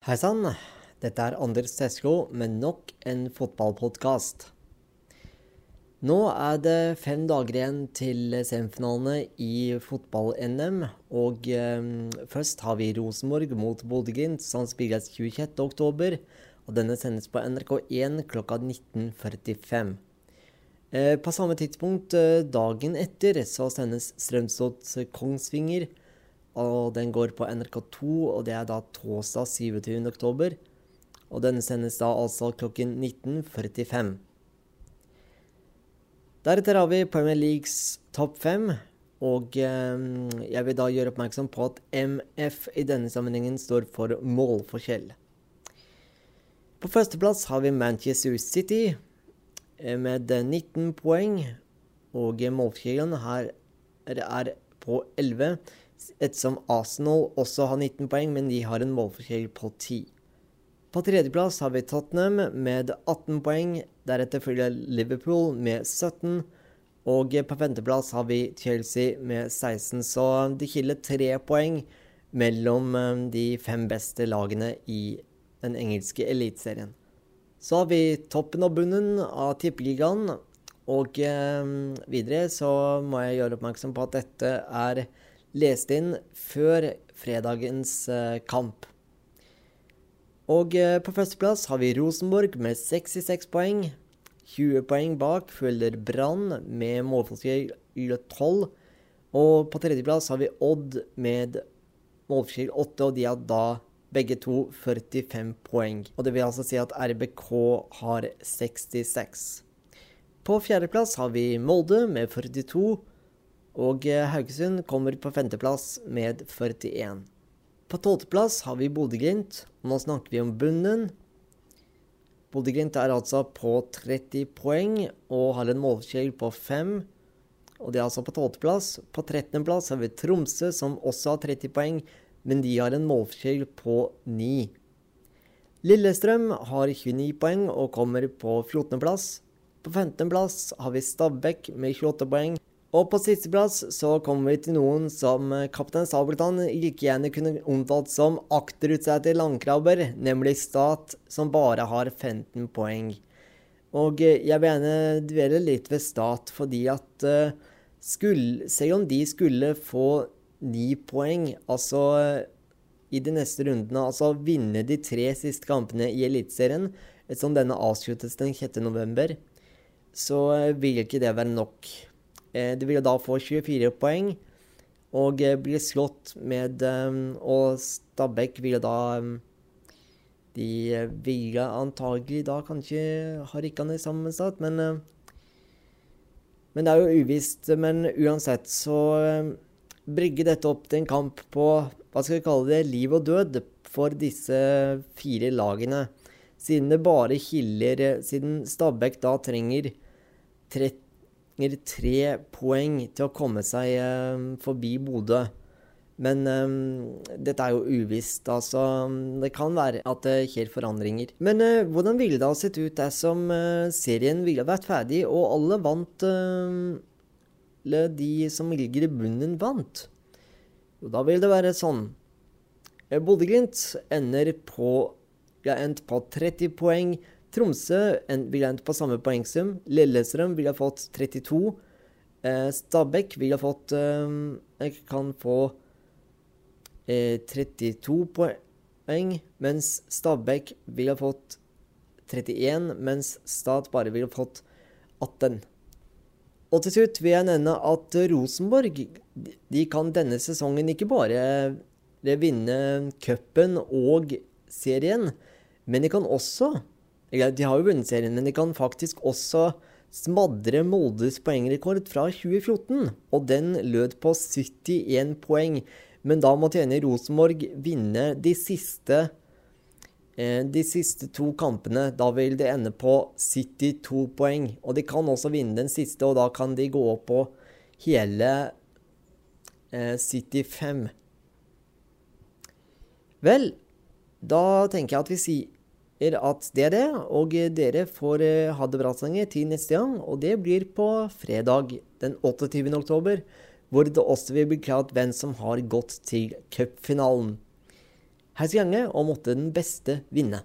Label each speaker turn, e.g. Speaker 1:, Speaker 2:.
Speaker 1: Hei sann, dette er Anders Tesco med nok en fotballpodkast. Nå er det fem dager igjen til semifinalene i fotball-NM. Og eh, først har vi Rosenborg mot Bodø-Glimt, som spilles 26.10. Og denne sendes på NRK1 klokka 19.45. Eh, på samme tidspunkt eh, dagen etter så sendes Strømsgods-Kongsvinger og den går på NRK2, og det er da torsdag 27. oktober. Og denne sendes da altså klokken 19.45. Deretter har vi Premier Leagues topp fem. Og eh, jeg vil da gjøre oppmerksom på at MF i denne sammenhengen står for målforskjell. På førsteplass har vi Manchester City eh, med 19 poeng. Og målforskjellen her er på 11 ettersom Arsenal også har 19 poeng, men de har en målforskjell på 10. På tredjeplass har vi Tottenham med 18 poeng. Deretter følger Liverpool med 17. Og på femteplass har vi Chelsea med 16, så det skiller tre poeng mellom eh, de fem beste lagene i den engelske eliteserien. Så har vi toppen og bunnen av tippeligaen. Og eh, videre så må jeg gjøre oppmerksom på at dette er lest inn før fredagens eh, kamp. Og eh, på førsteplass har vi Rosenborg med 66 poeng. 20 poeng bak følger Brann med målforskjell 12. Og på tredjeplass har vi Odd med målforskjell 8, og de har da begge to 45 poeng. Og det vil altså si at RBK har 66. På fjerdeplass har vi Molde med 42. Og eh, Haugesund kommer på femteplass med 41. På tolvteplass har vi Bodø-Glimt. Nå snakker vi om bunnen. Bodø-Glimt er altså på 30 poeng og har en målskjell på 5. Og det er altså på tolvteplass. På trettendeplass har vi Tromsø, som også har 30 poeng, men de har en målskjell på 9. Lillestrøm har 29 poeng og kommer på 14.-plass. På 15.-plass har vi Stabæk med 28 poeng. Og på sisteplass så kommer vi til noen som eh, kaptein Sabeltann like gjerne kunne omtalt som akterutseilte landkrabber, nemlig Stat, som bare har 15 poeng. Og eh, jeg vil gjerne dvele litt ved Stat, fordi at uh, skulle, selv om de skulle få ni poeng, altså i de neste rundene, altså vinne de tre siste kampene i Eliteserien, ettersom denne avsluttes den 6.11., så vil ikke det være nok. Eh, de ville da få 24 poeng og bli slått med eh, Og Stabæk ville da De ville antagelig da kanskje ha Rikane sammensatt, men Men det er jo uvisst. Men uansett så brygger dette opp til en kamp på hva skal vi kalle det, liv og død for disse fire lagene. Siden det bare skiller Siden Stabæk da trenger 30 trenger tre poeng til å komme seg eh, forbi Bodø. Men um, dette er jo uvisst. altså. Det kan være at det skjer forandringer. Men uh, hvordan ville det ha sett ut dersom uh, serien ville vært ferdig, og alle vant uh, De som ligger i bunnen, vant? Jo, da vil det være sånn. Bodø-Glimt ender på ja, endt på 30 poeng. Tromsø ville endt på samme poengsum. Lillestrøm ville fått 32. Eh, Stabæk ville fått eh, Kan få eh, 32 poeng, mens Stabæk ville fått 31, mens Stad bare ville fått 18. Og til slutt vil jeg nevne at Rosenborg de kan denne sesongen ikke bare vinne cupen og serien, men de kan også de har jo vunnet serien, men de kan faktisk også smadre Moldes poengrekord fra 2014. Og den lød på 71 poeng. Men da måtte tjene Rosenborg vinne de siste, eh, de siste to kampene. Da vil det ende på 72 poeng. Og de kan også vinne den siste, og da kan de gå opp på hele eh, 75. Vel, da tenker jeg at vi sier at det er det. Og dere får eh, ha det bra så lenge til neste gang. Og det blir på fredag den 28. oktober, hvor det også vil bli klart hvem som har gått til cupfinalen. Hei så gange, og måtte den beste vinne.